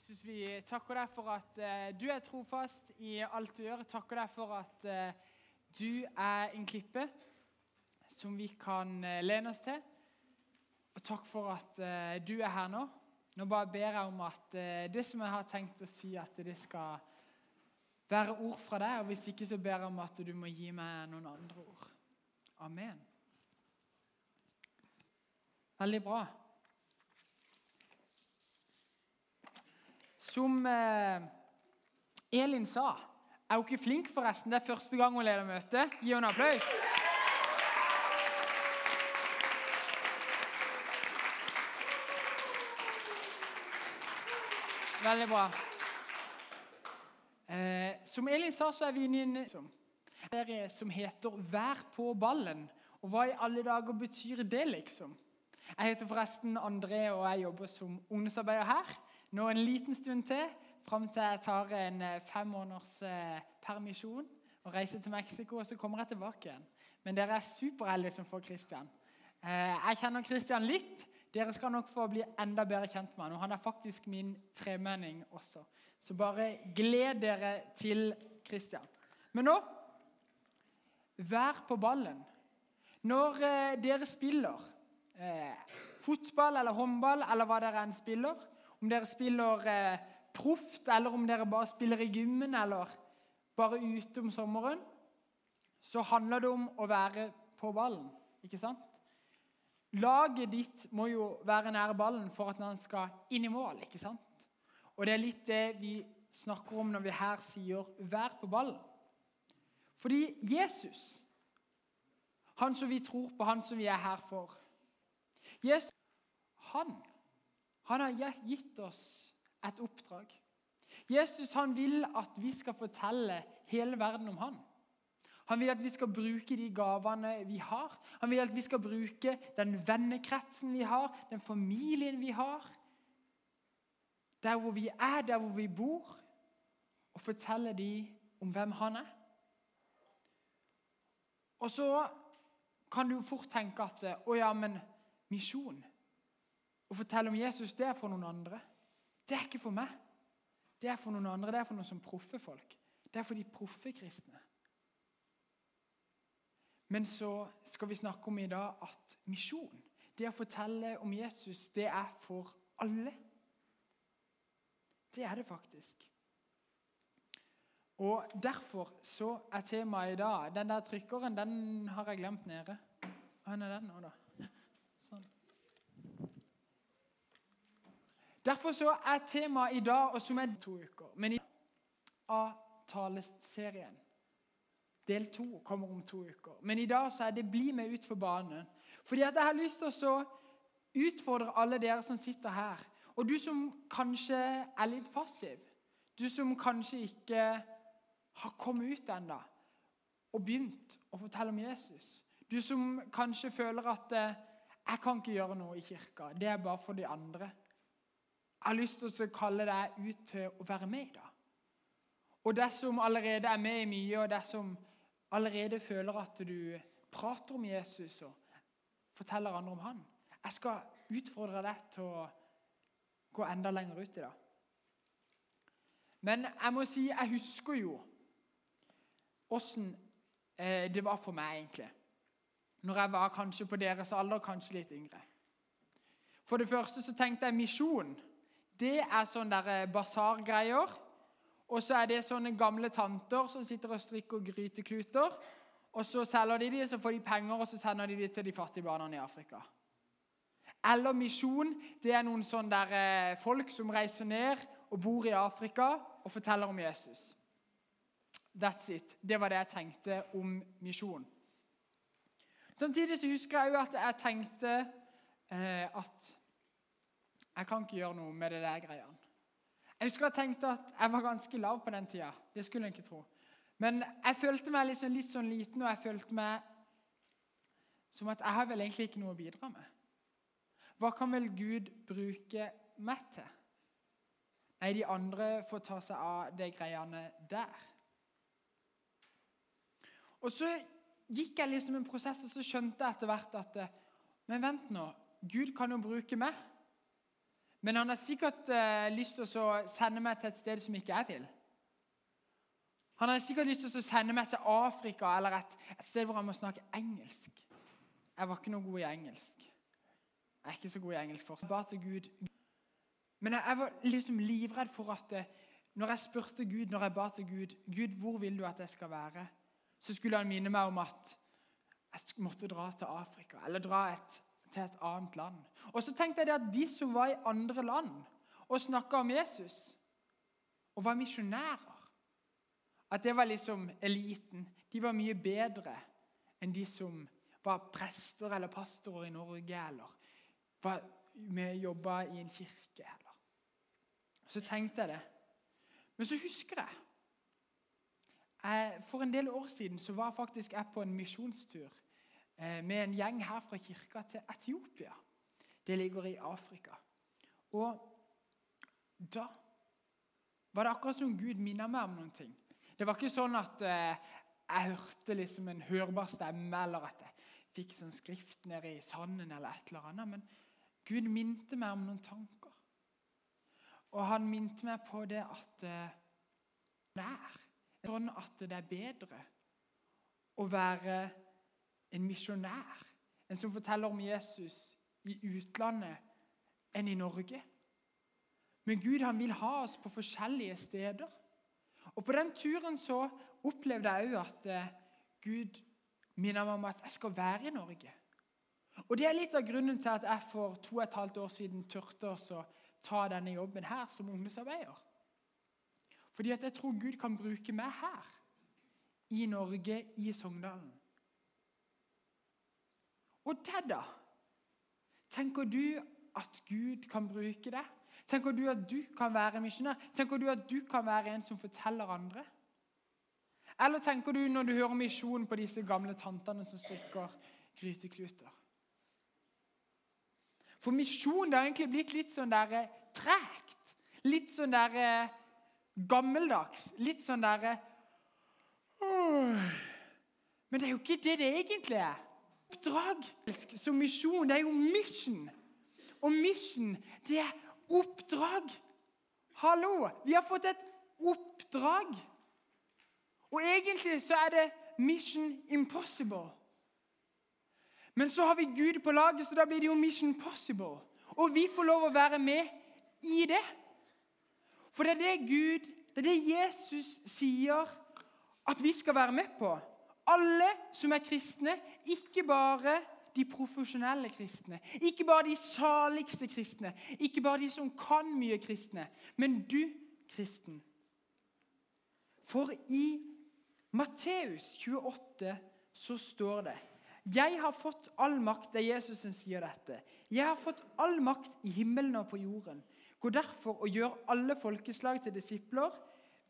Jesus, vi takker deg for at eh, du er trofast i alt du gjør. Takker deg for at eh, du er en klippe som vi kan eh, lene oss til. Og takk for at eh, du er her nå. Nå bare ber jeg om at eh, det som jeg har tenkt å si, at det skal være ord fra deg. Og hvis ikke, så ber jeg om at du må gi meg noen andre ord. Amen. Veldig bra. Som eh, Elin sa Er hun ikke flink, forresten? Det er første gang hun leder møte. Gi henne en applaus. Veldig bra. Eh, som Elin sa, så er vi inne i en serie som heter 'Vær på ballen'. Og hva i alle dager betyr det, liksom? Jeg heter forresten André, og jeg jobber som ungdomsarbeider her. Nå en liten stund til, fram til jeg tar en eh, fem måneders eh, permisjon og reiser til Mexico, og så kommer jeg tilbake igjen. Men dere er superheldige som får Christian. Eh, jeg kjenner Christian litt. Dere skal nok få bli enda bedre kjent med han, og han er faktisk min tremenning også. Så bare gled dere til Christian. Men nå vær på ballen. Når dere spiller eh, fotball eller håndball eller hva dere enn spiller, om dere spiller eh, proft, eller om dere bare spiller i gymmen eller bare ute om sommeren, så handler det om å være på ballen. ikke sant? Laget ditt må jo være nær ballen for at han skal inn i mål. ikke sant? Og Det er litt det vi snakker om når vi her sier 'vær på ballen'. Fordi Jesus, han som vi tror på, han som vi er her for Jesus, han han har gitt oss et oppdrag. Jesus han vil at vi skal fortelle hele verden om han. Han vil at vi skal bruke de gavene vi har. Han vil at vi skal bruke den vennekretsen vi har, den familien vi har. Der hvor vi er, der hvor vi bor, og fortelle dem om hvem han er. Og så kan du fort tenke at å ja, men misjon å fortelle om Jesus, det er for noen andre. Det er ikke for meg. Det er for noen andre, det er for noen som proffe folk. Det er for de proffe kristne. Men så skal vi snakke om i dag at misjon, det å fortelle om Jesus, det er for alle. Det er det faktisk. Og Derfor så er temaet i dag Den der trykkeren den har jeg glemt nede. Hvor er den nå, da? Sånn. Derfor så er temaet i dag, og som er to uker Men i av taleserien Del to kommer om to uker. Men i dag så er det 'Bli med ut på banen'. Fordi at jeg har lyst til å utfordre alle dere som sitter her. Og du som kanskje er litt passiv. Du som kanskje ikke har kommet ut ennå og begynt å fortelle om Jesus. Du som kanskje føler at eh, 'jeg kan ikke gjøre noe i kirka'. Det er bare for de andre. Jeg har lyst til å kalle deg ut til å være med. da. Og det som allerede er med i mye, og det som allerede føler at du prater om Jesus og forteller andre om han Jeg skal utfordre deg til å gå enda lenger ut i det. Men jeg må si jeg husker jo åssen eh, det var for meg, egentlig. Når jeg var kanskje på deres alder, kanskje litt yngre. For det første så tenkte jeg misjon det er sånne eh, basargreier. Og så er det sånne gamle tanter som sitter og strikker grytekluter. Og så selger de de, så får de penger, og så sender de de til de fattige barna i Afrika. Eller misjon. Det er noen sånne der eh, folk som reiser ned og bor i Afrika og forteller om Jesus. That's it. Det var det jeg tenkte om misjon. Samtidig så husker jeg jo at jeg tenkte eh, at jeg kan ikke gjøre noe med det der greiene. Jeg husker jeg tenkte at jeg var ganske lav på den tida. Det skulle jeg ikke tro. Men jeg følte meg liksom litt sånn liten, og jeg følte meg som at jeg har vel egentlig ikke noe å bidra med. Hva kan vel Gud bruke meg til? Nei, de andre får ta seg av de greiene der. Og så gikk jeg liksom en prosess, og så skjønte jeg etter hvert at Men vent nå. Gud kan jo bruke meg. Men han har sikkert eh, lyst til å sende meg til et sted som ikke jeg vil. Han har sikkert lyst til å sende meg til Afrika eller et, et sted hvor han må snakke engelsk. Jeg var ikke noe god i engelsk. Jeg er ikke så god i engelsk fortsatt. Bare til Gud. Men jeg, jeg var liksom livredd for at eh, når jeg spurte Gud, når jeg ba til Gud Gud, hvor vil du at jeg skal være? Så skulle han minne meg om at jeg måtte dra til Afrika eller dra et, til et annet land. Og så tenkte jeg at de som var i andre land og snakka om Jesus, og var misjonærer At det var liksom eliten. De var mye bedre enn de som var prester eller pastorer i Norge, eller var med jobba i en kirke. Eller. Så tenkte jeg det. Men så husker jeg For en del år siden så var faktisk jeg på en misjonstur med en gjeng her fra kirka til Etiopia. Det ligger i Afrika. Og da var det akkurat som Gud minnet meg om noen ting. Det var ikke sånn at eh, jeg hørte liksom en hørbar stemme, eller at jeg fikk sånn skrift nede i sanden, eller et eller annet. Men Gud minte meg om noen tanker. Og han minte meg på det at eh, det er sånn at det er bedre å være en misjonær, en som forteller om Jesus i utlandet, enn i Norge. Men Gud han vil ha oss på forskjellige steder. Og På den turen så opplevde jeg òg at eh, Gud minner meg om at jeg skal være i Norge. Og Det er litt av grunnen til at jeg for to og et halvt år siden turte å ta denne jobben her som ungdomsarbeider. Fordi at jeg tror Gud kan bruke meg her, i Norge, i Sogndalen. Og det, da? Tenker du at Gud kan bruke det? Tenker du at du kan være misjonær? Tenker du at du kan være en som forteller andre? Eller tenker du når du hører misjon på disse gamle tantene som strikker grytekluter? For misjon har egentlig blitt litt sånn der eh, tregt. Litt sånn der eh, gammeldags. Litt sånn der... Men det er jo ikke det det egentlig er. Oppdrag som misjon, det er jo mission. Og mission, det er oppdrag. Hallo! Vi har fått et oppdrag. Og egentlig så er det mission impossible. Men så har vi Gud på laget, så da blir det jo Mission Possible. Og vi får lov å være med i det. For det er det Gud, det er det Jesus sier at vi skal være med på. Alle som er kristne, ikke bare de profesjonelle kristne, ikke bare de saligste kristne, ikke bare de som kan mye kristne, men du, kristen. For i Matteus 28 så står det jeg har fått all makt Det er Jesus som sier dette. Jeg har fått all makt i himmelen og på jorden. Gå derfor og gjør alle folkeslag til disipler.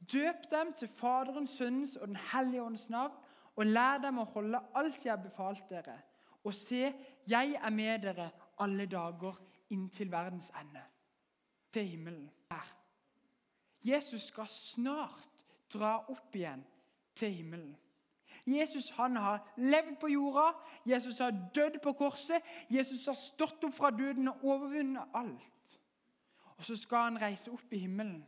Døp dem til Faderens, Sønnens og Den hellige ånds navn, og lær dem å holde alt jeg har befalt dere. Og se, jeg er med dere alle dager inntil verdens ende. Til himmelen. Her. Jesus skal snart dra opp igjen til himmelen. Jesus han har levd på jorda, Jesus har dødd på korset, Jesus har stått opp fra døden og overvunnet alt. Og så skal han reise opp i himmelen.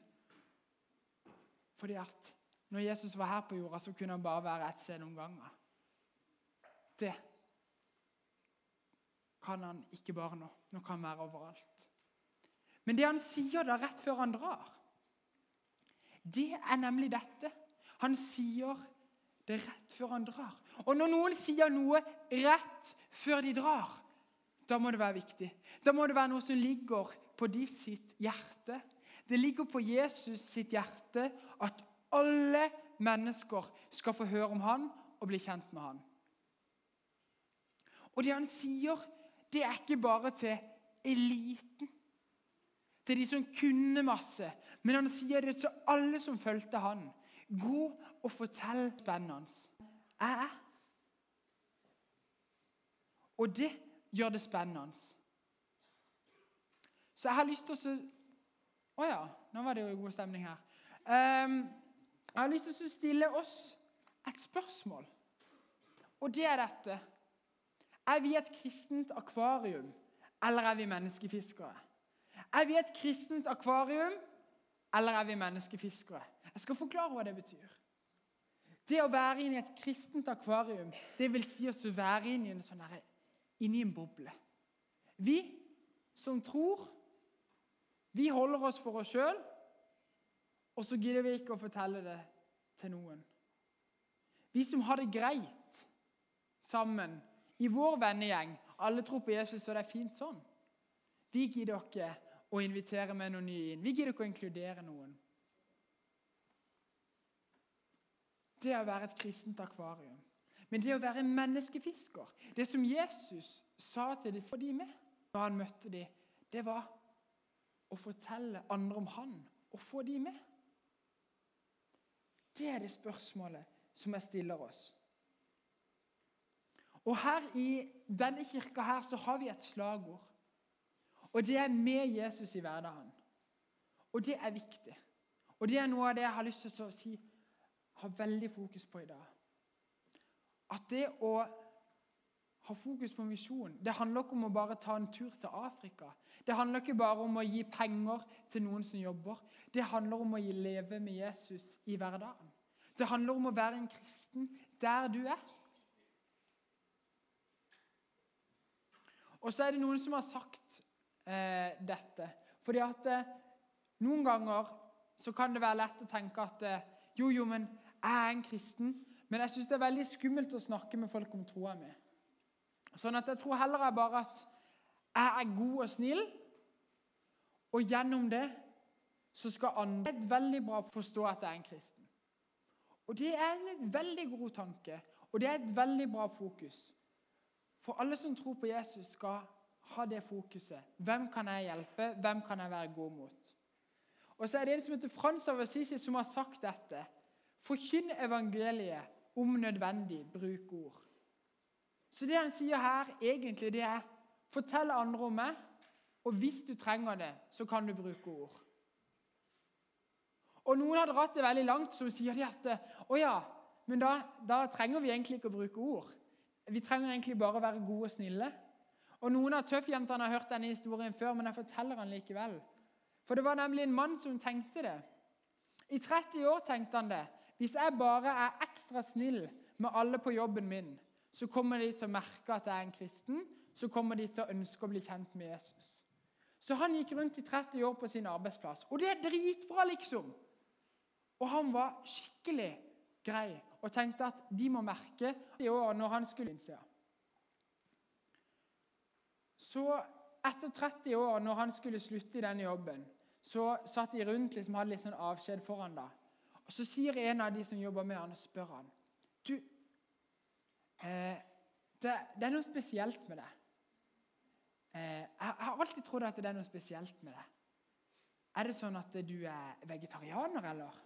Fordi at når Jesus var her på jorda, så kunne han bare være ett sted noen ganger. Det kan han ikke bare nå. Nå kan han være overalt. Men det han sier da rett før han drar, det er nemlig dette. Han sier det rett før han drar. Og når noen sier noe rett før de drar, da må det være viktig. Da må det være noe som ligger på de sitt hjerte. Det ligger på Jesus sitt hjerte at alle mennesker skal få høre om han og bli kjent med han. Og det han sier, det er ikke bare til eliten, til de som kunne masse, men han sier det til alle som fulgte han. Gå og fortell spennende. Jeg er. Og det gjør det spennende. Så jeg har lyst til å Å ja, nå var det jo god stemning her. Um, jeg har lyst til å stille oss et spørsmål, og det er dette. Er vi et kristent akvarium, eller er vi menneskefiskere? Er vi et kristent akvarium, eller er vi menneskefiskere? Jeg skal forklare hva det betyr. Det å være inne i et kristent akvarium, det vil si å være inne i en, sånn her, inne en boble. Vi som tror, vi holder oss for oss sjøl, og så gidder vi ikke å fortelle det til noen. Vi som har det greit sammen i vår vennegjeng, alle tror på Jesus, og det er fint sånn. Vi gidder ikke å invitere med noen nye inn. Vi gidder ikke å inkludere noen. Det å være et kristent akvarium. Men det å være menneskefisker, det som Jesus sa til de med da han møtte dem, det var å fortelle andre om han og få dem med. Det er det spørsmålet som jeg stiller oss. Og her I denne kirka her så har vi et slagord. Og det er 'med Jesus i hverdagen'. Og det er viktig. Og det er noe av det jeg har lyst til å si, har veldig fokus på i dag. At det å ha fokus på misjon det handler ikke om å bare ta en tur til Afrika. Det handler ikke bare om å gi penger til noen som jobber. Det handler om å leve med Jesus i hverdagen. Det handler om å være en kristen der du er. Og så er det noen som har sagt eh, dette. Fordi at eh, noen ganger så kan det være lett å tenke at eh, jo, jo, men jeg er en kristen. Men jeg syns det er veldig skummelt å snakke med folk om troa mi. Sånn at jeg tror heller jeg bare at jeg er god og snill, og gjennom det så skal andre veldig bra forstå at jeg er en kristen. Og det er en veldig god tanke, og det er et veldig bra fokus. For alle som tror på Jesus, skal ha det fokuset. Hvem kan jeg hjelpe? Hvem kan jeg være god mot? Og så er det en som heter Frans av Assisi, som har sagt dette. Forkynn evangeliet, om nødvendig, bruk ord. Så det han sier her, egentlig, det er fortell andre om meg, og hvis du trenger det, så kan du bruke ord. Og Noen har dratt det veldig langt, så sier de at å ja, men da, da trenger vi egentlig ikke å bruke ord. Vi trenger egentlig bare å være gode og snille. Og Noen av tøffjentene har hørt denne historien før, men jeg forteller den likevel. For det var nemlig en mann som tenkte det. I 30 år tenkte han det. Hvis jeg bare er ekstra snill med alle på jobben min, så kommer de til å merke at jeg er en kristen. Så kommer de til å ønske å bli kjent med Jesus. Så han gikk rundt i 30 år på sin arbeidsplass. Og det er dritbra, liksom! Og han var skikkelig grei og tenkte at de må merke i år når han skulle innse. Så etter 30 år, når han skulle slutte i denne jobben, så satt de rundt liksom, hadde litt sånn avskjed foran da. Og Så sier en av de som jobber med han, og spør han, Du, eh, det, det, er noe spesielt med deg. Eh, jeg, har alltid trodd at det er noe spesielt med det. Er det sånn at du er vegetarianer, eller?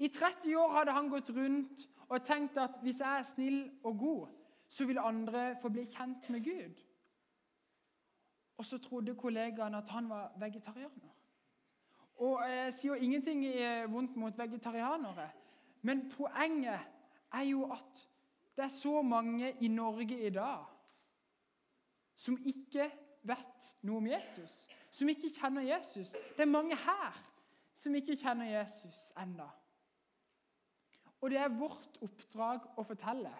I 30 år hadde han gått rundt og tenkt at hvis jeg er snill og god, så vil andre få bli kjent med Gud. Og så trodde kollegaene at han var vegetarianer. Og Jeg sier ingenting vondt mot vegetarianere, men poenget er jo at det er så mange i Norge i dag som ikke vet noe om Jesus, som ikke kjenner Jesus. Det er mange her som ikke kjenner Jesus enda. Og det er vårt oppdrag å fortelle.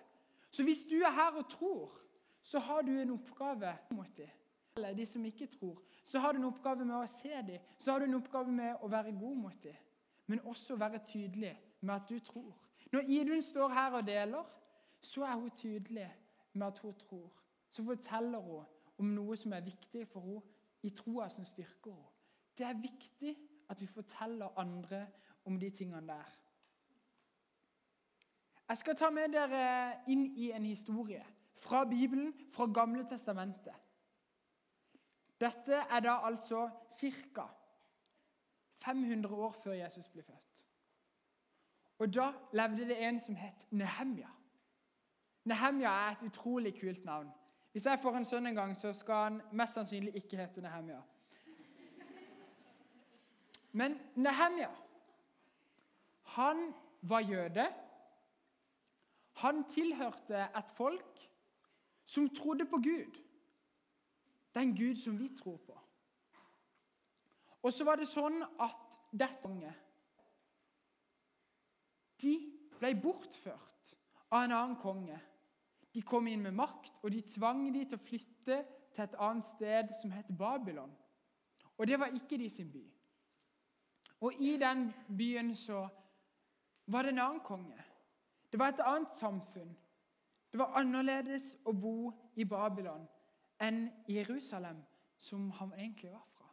Så hvis du er her og tror, så har du en oppgave mot dem. Eller de som ikke tror, så har du en oppgave med å se dem. Så har du en oppgave med å være god mot dem, men også være tydelig med at du tror. Når Idun står her og deler, så er hun tydelig med at hun tror. Så forteller hun om noe som er viktig for henne i troa som styrker henne. Det er viktig at vi forteller andre om de tingene der. Jeg skal ta med dere inn i en historie fra Bibelen, fra Gamle testamentet. Dette er da altså ca. 500 år før Jesus ble født. Og Da levde det en som het Nehemja. Nehemja er et utrolig kult navn. Hvis jeg får en sønn en gang, så skal han mest sannsynlig ikke hete Nehemja. Men Nehemja han var jøde. Han tilhørte et folk som trodde på Gud. den Gud som vi tror på. Og så var det sånn at dette unge De ble bortført av en annen konge. De kom inn med makt, og de tvang de til å flytte til et annet sted som heter Babylon. Og det var ikke de sin by. Og i den byen så var det en annen konge. Det var et annet samfunn. Det var annerledes å bo i Babylon enn i Jerusalem, som han egentlig var fra.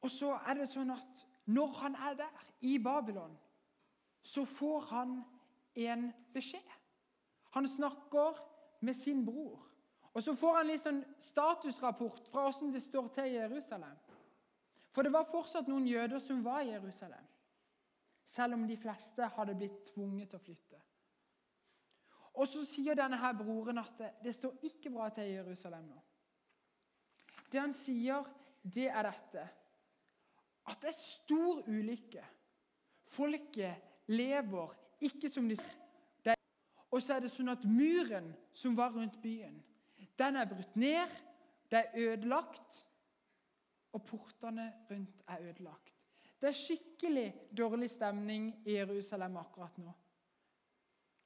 Og så er det sånn at når han er der, i Babylon, så får han en beskjed. Han snakker med sin bror. Og så får han litt sånn statusrapport fra åssen det står til i Jerusalem. For det var fortsatt noen jøder som var i Jerusalem, selv om de fleste hadde blitt tvunget til å flytte. Og så sier denne her broren at det, står ikke bra til i Jerusalem nå. Det han sier, det er dette At det er stor ulykke. Folket lever ikke som de Og så er det sånn at muren som var rundt byen, den er brutt ned, det er ødelagt, og portene rundt er ødelagt. Det er skikkelig dårlig stemning i Jerusalem akkurat nå.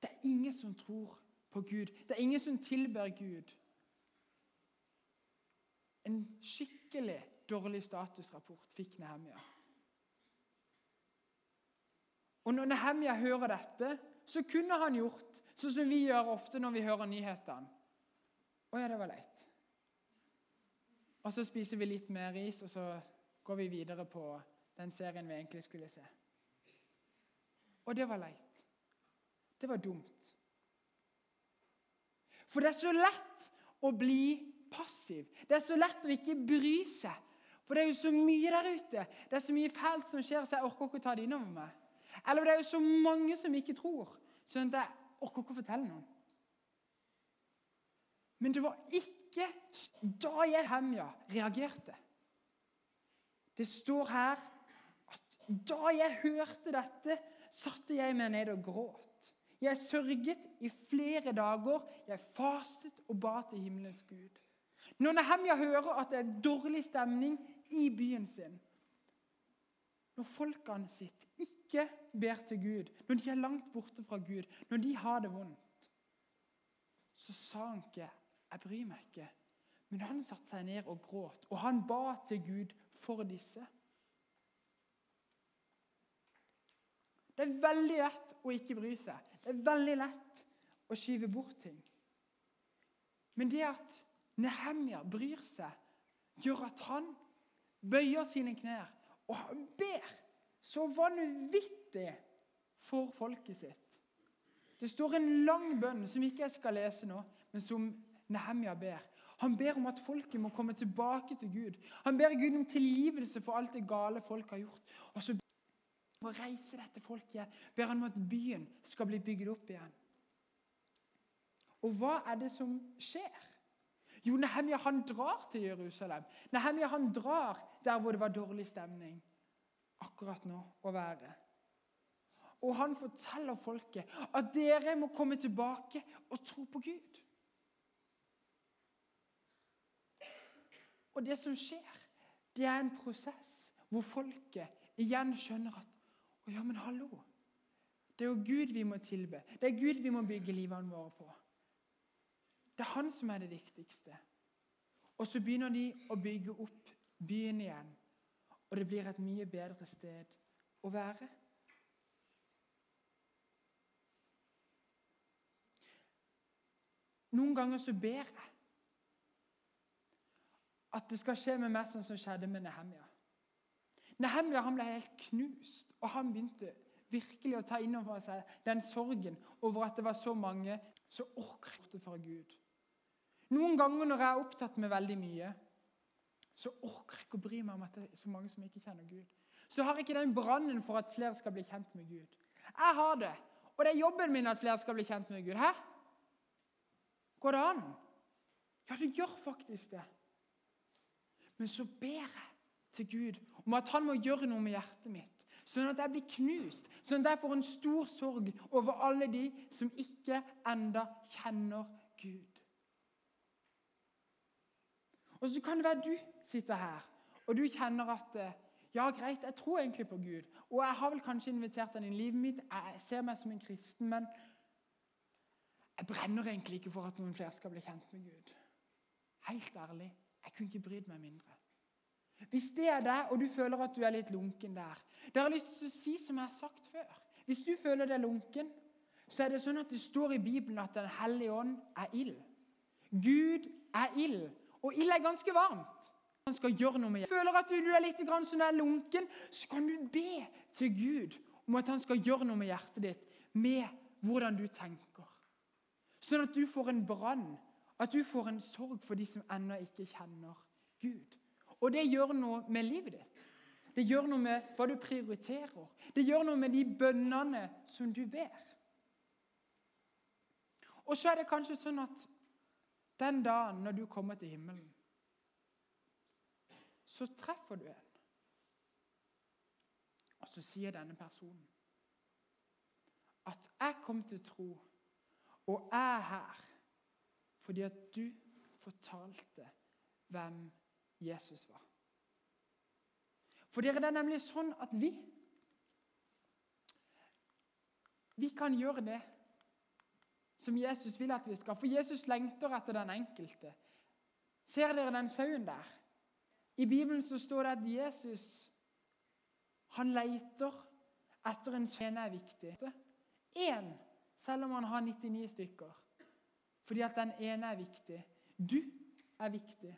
Det er ingen som tror på Gud. Det er ingen som tilber Gud. En skikkelig dårlig statusrapport fikk Nehemia. Og Når Nehemja hører dette, så kunne han gjort sånn som vi gjør ofte når vi hører nyhetene. Å ja, det var leit. Og så spiser vi litt mer ris, og så går vi videre på den serien vi egentlig skulle se. Og det var leit. Det var dumt. For det er så lett å bli passiv. Det er så lett å ikke bry seg. For det er jo så mye der ute. Det er så mye fælt som skjer, så jeg orker ikke å ta det innover meg. Eller det er jo så mange som ikke tror, sånn at jeg orker ikke å fortelle noen. Men det var ikke da jeg Hemja reagerte. Det står her at da jeg hørte dette, satte jeg meg ned og gråt. Jeg sørget i flere dager. Jeg fastet og ba til himmelens Gud. Når Nehemja hører at det er dårlig stemning i byen sin, når folkene sitt ikke ber til Gud, når de er langt borte fra Gud, når de har det vondt, så sa han ikke 'jeg bryr meg ikke', men han satte seg ned og gråt, og han ba til Gud for disse. Det er veldig lett å ikke bry seg. Det er veldig lett å skyve bort ting. Men det at Nehemja bryr seg, gjør at han bøyer sine knær, og han ber så vanvittig for folket sitt. Det står en lang bønn som ikke jeg skal lese nå, men som Nehemja ber. Han ber om at folket må komme tilbake til Gud. Han ber Gud om tilgivelse for alt det gale folk har gjort. Og så må reise dette folket. Ber han om at byen skal bli bygd opp igjen. Og hva er det som skjer? Jo, Nehemia han drar til Jerusalem. Nehemia han drar der hvor det var dårlig stemning akkurat nå å være. Og han forteller folket at dere må komme tilbake og tro på Gud. Og det som skjer, det er en prosess hvor folket igjen skjønner at å ja, men hallo. Det er jo Gud vi må tilbe. Det er Gud vi må bygge livene våre på. Det er han som er det viktigste. Og så begynner de å bygge opp byen igjen. Og det blir et mye bedre sted å være. Noen ganger så ber jeg at det skal skje med meg sånn som skjedde med Nehemia. Nehemia han ble helt knust, og han begynte virkelig å ta inn over seg den sorgen over at det var så mange som orket fra Gud. Noen ganger når jeg er opptatt med veldig mye, så orker jeg ikke å bry meg om at det er så mange som ikke kjenner Gud. Så har jeg ikke den brannen for at flere skal bli kjent med Gud. Jeg har det, og det er jobben min at flere skal bli kjent med Gud. Hæ? Går det an? Ja, det gjør faktisk det. Men så ber jeg til Gud om at han må gjøre noe med hjertet mitt. Sånn at jeg blir knust, sånn at jeg får en stor sorg over alle de som ikke enda kjenner Gud. Og så kan det være du sitter her, og du kjenner at eh, ja, greit, jeg tror egentlig på Gud. Og jeg har vel kanskje invitert han inn i livet mitt. Jeg ser meg som en kristen, men jeg brenner egentlig ikke for at noen flere skal bli kjent med Gud. Helt ærlig, jeg kunne ikke brydd meg mindre. Hvis det er deg, og du føler at du er litt lunken der Det har jeg lyst til å si som jeg har sagt før. Hvis du føler deg lunken, så er det sånn at det står i Bibelen at Den hellige ånd er ild. Gud er ild, og ild er ganske varmt. Han skal gjøre noe med hjertet. Føler at du er litt sånn lunken, så kan du be til Gud om at han skal gjøre noe med hjertet ditt, med hvordan du tenker. Sånn at du får en brann, at du får en sorg for de som ennå ikke kjenner Gud. Og det gjør noe med livet ditt. Det gjør noe med hva du prioriterer. Det gjør noe med de bønnene som du ber. Og så er det kanskje sånn at den dagen når du kommer til himmelen, så treffer du en. Og så sier denne personen at 'jeg kom til tro, og jeg er her' fordi at du fortalte hvem Jesus var. For dere, det er nemlig sånn at vi Vi kan gjøre det som Jesus vil at vi skal. For Jesus lengter etter den enkelte. Ser dere den sauen der? I Bibelen så står det at Jesus han leter etter en sønn er viktig. Én, selv om han har 99 stykker. Fordi at den ene er viktig. Du er viktig.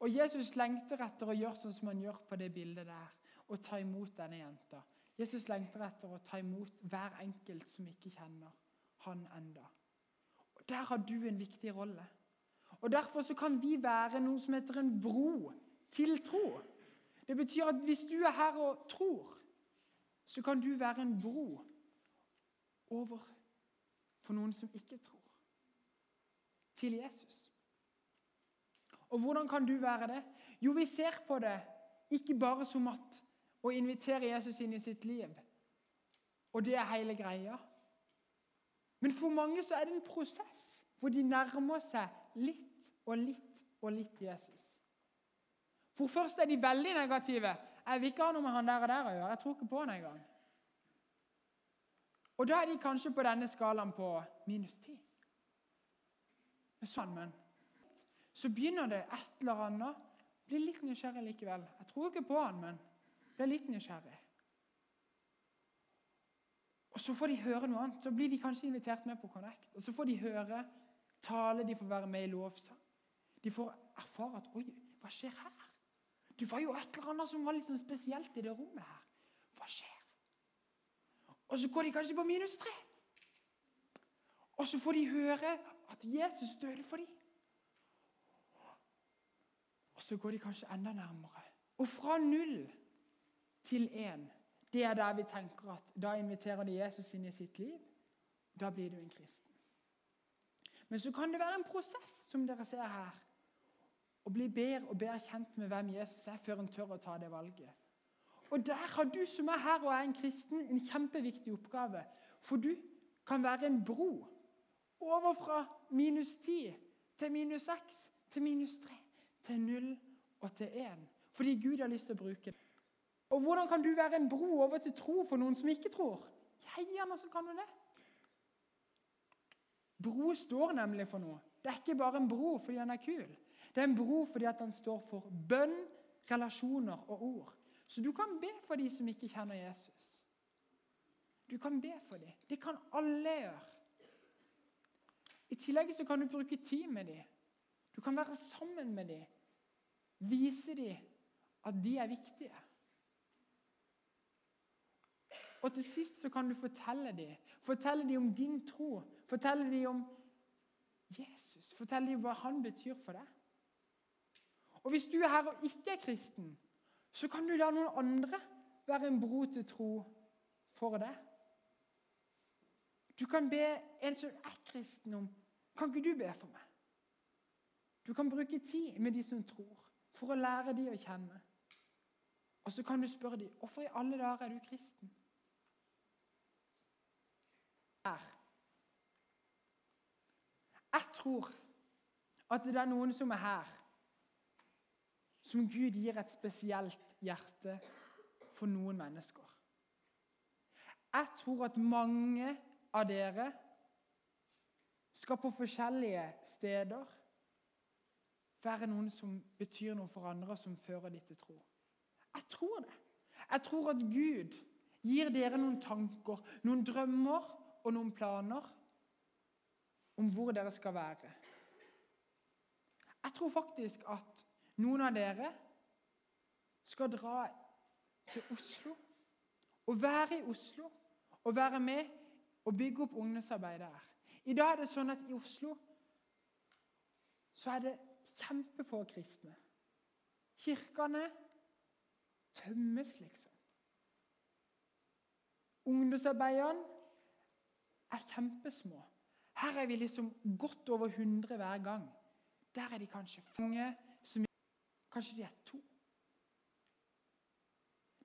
Og Jesus lengter etter å gjøre sånn som han gjør på det bildet der, og ta imot denne jenta. Jesus lengter etter å ta imot hver enkelt som ikke kjenner han enda. Der har du en viktig rolle. Og Derfor så kan vi være noe som heter en bro til tro. Det betyr at hvis du er her og tror, så kan du være en bro over for noen som ikke tror, til Jesus. Og hvordan kan du være det? Jo, vi ser på det ikke bare som at å invitere Jesus inn i sitt liv, og det er hele greia. Men for mange så er det en prosess hvor de nærmer seg litt og litt og litt Jesus. For først er de veldig negative. 'Jeg vil ikke ha noe med han der og der å gjøre. Jeg tror ikke på han engang.' Og da er de kanskje på denne skalaen på minus ti. Sånn, men så begynner det et eller annet. Blir litt nysgjerrig likevel. Jeg tror ikke på han, men blir litt nysgjerrig. Og Så får de høre noe annet. Så blir de kanskje invitert med på Connect. Og Så får de høre tale, de får være med i lovsang. De får erfare at Oi, hva skjer her? Det var jo et eller annet som var litt sånn spesielt i det rommet her. Hva skjer? Og så går de kanskje på minus tre. Og så får de høre at Jesus døde for dem. Og så går de kanskje enda nærmere. Og fra null til én, det er der vi tenker at da inviterer de Jesus inn i sitt liv. Da blir du en kristen. Men så kan det være en prosess, som dere ser her. Å bli bedre og bedre kjent med hvem Jesus er, før en tør å ta det valget. Og der har du som er her og er en kristen, en kjempeviktig oppgave. For du kan være en bro over fra minus 10 til minus 6 til minus 3 til null og til én. Fordi Gud har lyst til å bruke det. Og hvordan kan du være en bro over til tro for noen som ikke tror? Gjerne så kan du det. Bro står nemlig for noe. Det er ikke bare en bro fordi den er kul. Det er en bro fordi den står for bønn, relasjoner og ord. Så du kan be for de som ikke kjenner Jesus. Du kan be for dem. Det kan alle gjøre. I tillegg så kan du bruke tid med dem. Du kan være sammen med dem Vise dem at de er viktige. Og til sist så kan du fortelle dem Fortelle dem om din tro. Fortelle dem om Jesus. Fortelle dem hva han betyr for deg. Og Hvis du er her og ikke er kristen, så kan du la noen andre være en bro til tro for deg. Du kan be en som er kristen, om Kan ikke du be for meg? Du kan bruke tid med de som tror for å lære de å kjenne. Og så kan du spørre dem hvorfor i alle dager er du kristen. Her. Jeg tror at det er noen som er her, som Gud gir et spesielt hjerte for noen mennesker. Jeg tror at mange av dere skal på forskjellige steder være noen som betyr noe for andre, som fører dem til tro. Jeg tror det. Jeg tror at Gud gir dere noen tanker, noen drømmer og noen planer om hvor dere skal være. Jeg tror faktisk at noen av dere skal dra til Oslo og være i Oslo og være med og bygge opp ungdomsarbeidet her. I dag er det sånn at i Oslo så er det kjempefå kristne. Kirkene tømmes, liksom. Ungdomsarbeiderne er kjempesmå. Her er vi liksom godt over 100 hver gang. Der er de kanskje mange som Kanskje de er to.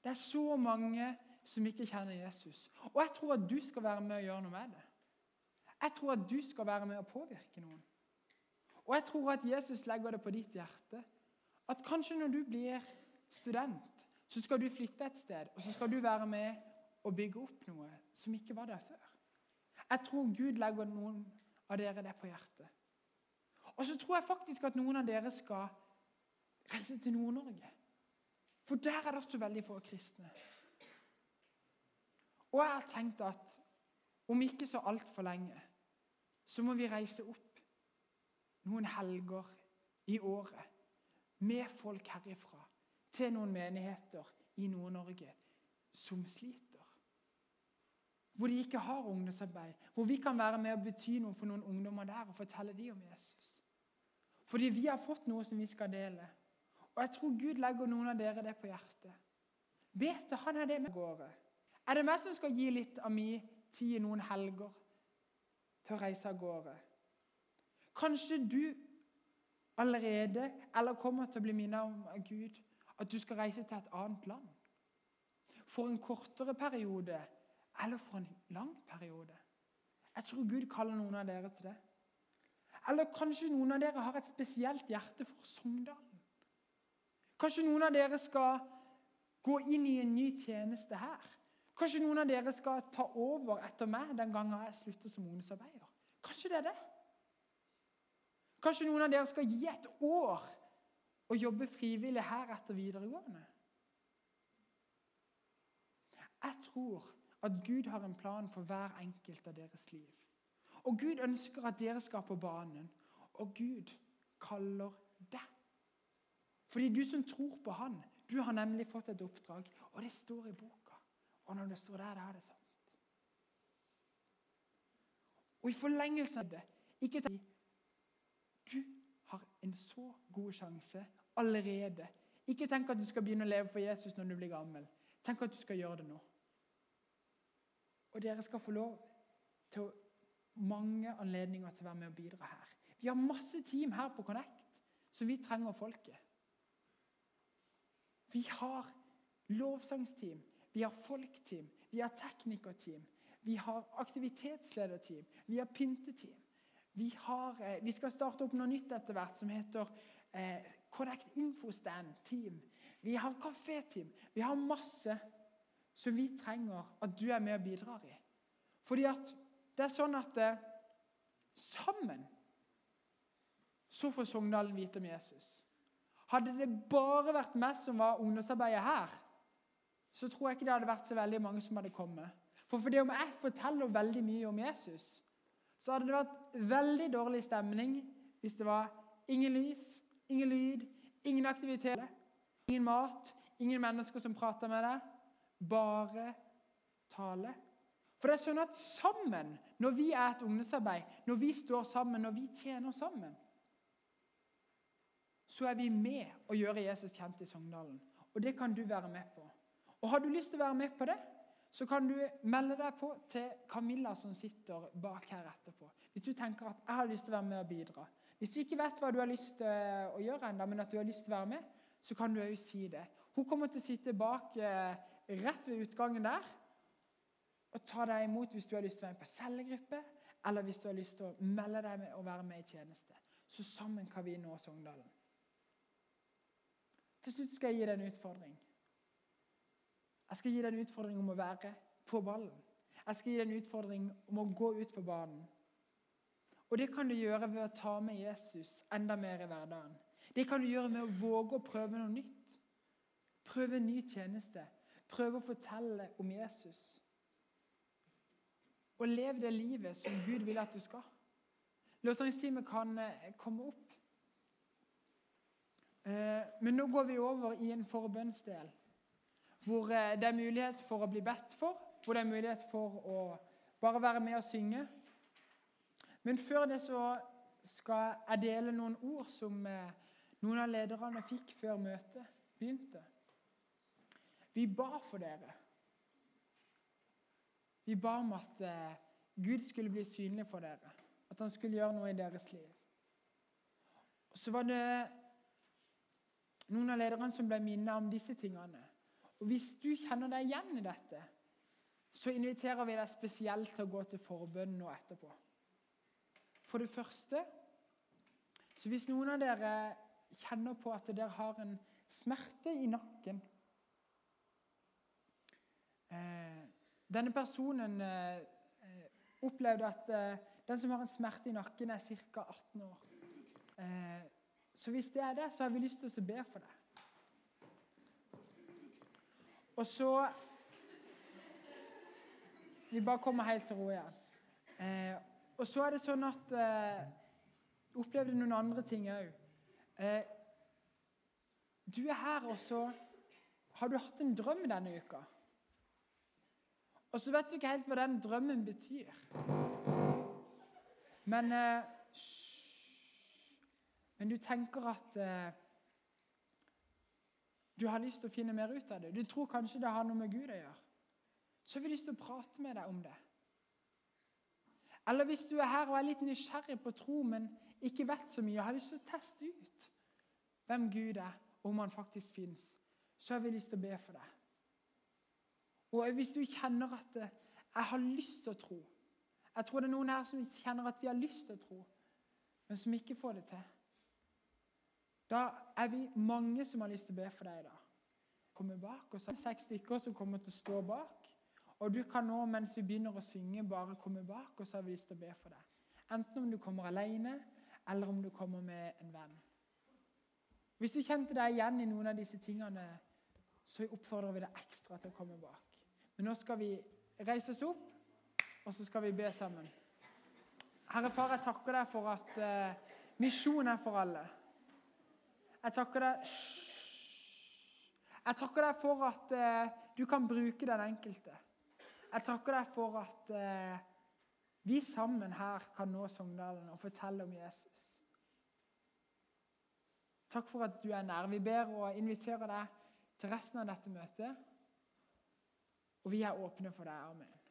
Det er så mange som ikke kjenner Jesus. Og jeg tror at du skal være med og gjøre noe med det. Jeg tror at du skal være med og påvirke noen. Og jeg tror at Jesus legger det på ditt hjerte. At kanskje når du blir student, så skal du flytte et sted, og så skal du være med og bygge opp noe som ikke var der før. Jeg tror Gud legger noen av dere det på hjertet. Og så tror jeg faktisk at noen av dere skal reise til Nord-Norge. For der er det også veldig få kristne. Og jeg har tenkt at om ikke så altfor lenge så må vi reise opp noen helger i året med folk herifra til noen menigheter i Nord-Norge som sliter. Hvor de ikke har ungdomsarbeid. Hvor vi kan være med og bety noe for noen ungdommer der og fortelle dem om Jesus. Fordi vi har fått noe som vi skal dele. Og jeg tror Gud legger noen av dere det på hjertet. Vet du, han er det med gårde. Er det meg som skal gi litt av min tid noen helger til å reise av gårde? Kanskje du allerede eller kommer til å bli minnet om Gud at du skal reise til et annet land. For en kortere periode eller for en lang periode. Jeg tror Gud kaller noen av dere til det. Eller kanskje noen av dere har et spesielt hjerte for Sogndalen. Kanskje noen av dere skal gå inn i en ny tjeneste her. Kanskje noen av dere skal ta over etter meg den gangen jeg slutter som ungdomsarbeider. Kanskje det er det. Kanskje noen av dere skal gi et år og jobbe frivillig her etter videregående. Jeg tror at Gud har en plan for hver enkelt av deres liv. Og Gud ønsker at dere skal på banen, og Gud kaller deg. Fordi du som tror på Han, du har nemlig fått et oppdrag, og det står i boka. Og når det står der, da er det sant. Og i forlengelse av det ikke tenk, Du har en så god sjanse allerede. Ikke tenk at du skal begynne å leve for Jesus når du blir gammel. Tenk at du skal gjøre det nå. Og dere skal få lov til mange anledninger til å være med og bidra her. Vi har masse team her på Connect som vi trenger folket. Vi har lovsangsteam, vi har folkteam, vi har teknikerteam, vi har aktivitetslederteam, vi har pynteteam. Vi, har, eh, vi skal starte opp noe nytt etter hvert som heter eh, Connect Infostand Team. Vi har kaféteam. Vi har masse som vi trenger at du er med og bidrar i. Fordi at det er sånn at det, sammen så får Sogndalen vite om Jesus. Hadde det bare vært meg som var ungdomsarbeider her, så tror jeg ikke det hadde vært så veldig mange som hadde kommet. For fordi om jeg forteller veldig mye om Jesus, så hadde det vært veldig dårlig stemning hvis det var ingen lys, ingen lyd, ingen aktivitet, ingen mat, ingen mennesker som prater med deg. Bare tale. For det er sånn at sammen, når vi er et ungdomsarbeid, når vi står sammen, når vi tjener sammen, så er vi med å gjøre Jesus kjent i Sogndalen. Og det kan du være med på. Og Har du lyst til å være med på det, så kan du melde deg på til Camilla som sitter bak her etterpå. Hvis du tenker at 'jeg har lyst til å være med og bidra'. Hvis du ikke vet hva du har lyst til å gjøre enda, men at du har lyst til å være med, så kan du òg si det. Hun kommer til å sitte bak eh, rett ved utgangen der og ta deg imot hvis du har lyst til å være med på cellegruppe, eller hvis du har lyst til å melde deg med og være med i tjeneste. Så sammen kan vi nå Sogndalen. Til slutt skal jeg gi deg en utfordring. Jeg skal gi deg en utfordring om å være på ballen. Jeg skal gi deg en utfordring om å gå ut på banen. Og Det kan du gjøre ved å ta med Jesus enda mer i hverdagen. Det kan du gjøre med å våge å prøve noe nytt. Prøve en ny tjeneste. Prøve å fortelle om Jesus. Og lev det livet som Gud vil at du skal. Løsningsteamet kan eh, komme opp. Eh, men nå går vi over i en forbønnsdel, hvor eh, det er mulighet for å bli bedt for, hvor det er mulighet for å bare være med og synge. Men før det så skal jeg dele noen ord som noen av lederne fikk før møtet begynte. Vi ba for dere. Vi ba om at Gud skulle bli synlig for dere. At han skulle gjøre noe i deres liv. Og Så var det noen av lederne som ble minnet om disse tingene. Og Hvis du kjenner deg igjen i dette, så inviterer vi deg spesielt til å gå til forbønn nå etterpå. For det første så Hvis noen av dere kjenner på at dere har en smerte i nakken eh, Denne personen eh, opplevde at eh, den som har en smerte i nakken, er ca. 18 år. Eh, så hvis det er det, så har vi lyst til å be for det. Og så Vi bare kommer helt til ro igjen. Eh, og så er det sånn at eh, opplevde noen andre ting òg. Eh, du er her, og så har du hatt en drøm denne uka. Og så vet du ikke helt hva den drømmen betyr. Men, eh, men du tenker at eh, du har lyst til å finne mer ut av det. Du tror kanskje det har noe med Gud å gjøre. Så har vi lyst til å prate med deg om det. Eller hvis du er her og er litt nysgjerrig på tro, men ikke vet så mye, og har lyst til å teste ut hvem Gud er, og om han faktisk fins, så har vi lyst til å be for deg. Og hvis du kjenner at 'jeg har lyst til å tro' Jeg tror det er noen her som kjenner at de har lyst til å tro, men som ikke får det til. Da er vi mange som har lyst til å be for deg i dag. Kommer bak, og så er det seks stykker som kommer til å stå bak. Og du kan nå, mens vi begynner å synge, bare komme bak, og så har vi lyst til å be for deg. Enten om du kommer alene, eller om du kommer med en venn. Hvis du kjente deg igjen i noen av disse tingene, så oppfordrer vi deg ekstra til å komme bak. Men nå skal vi reise oss opp, og så skal vi be sammen. Herre Far, jeg takker deg for at uh, misjon er for alle. Jeg takker deg Jeg takker deg for at uh, du kan bruke den enkelte. Jeg takker deg for at uh, vi sammen her kan nå Sogndalen og fortelle om Jesus. Takk for at du er nær. Vi ber og inviterer deg til resten av dette møtet. Og vi er åpne for deg. Amen.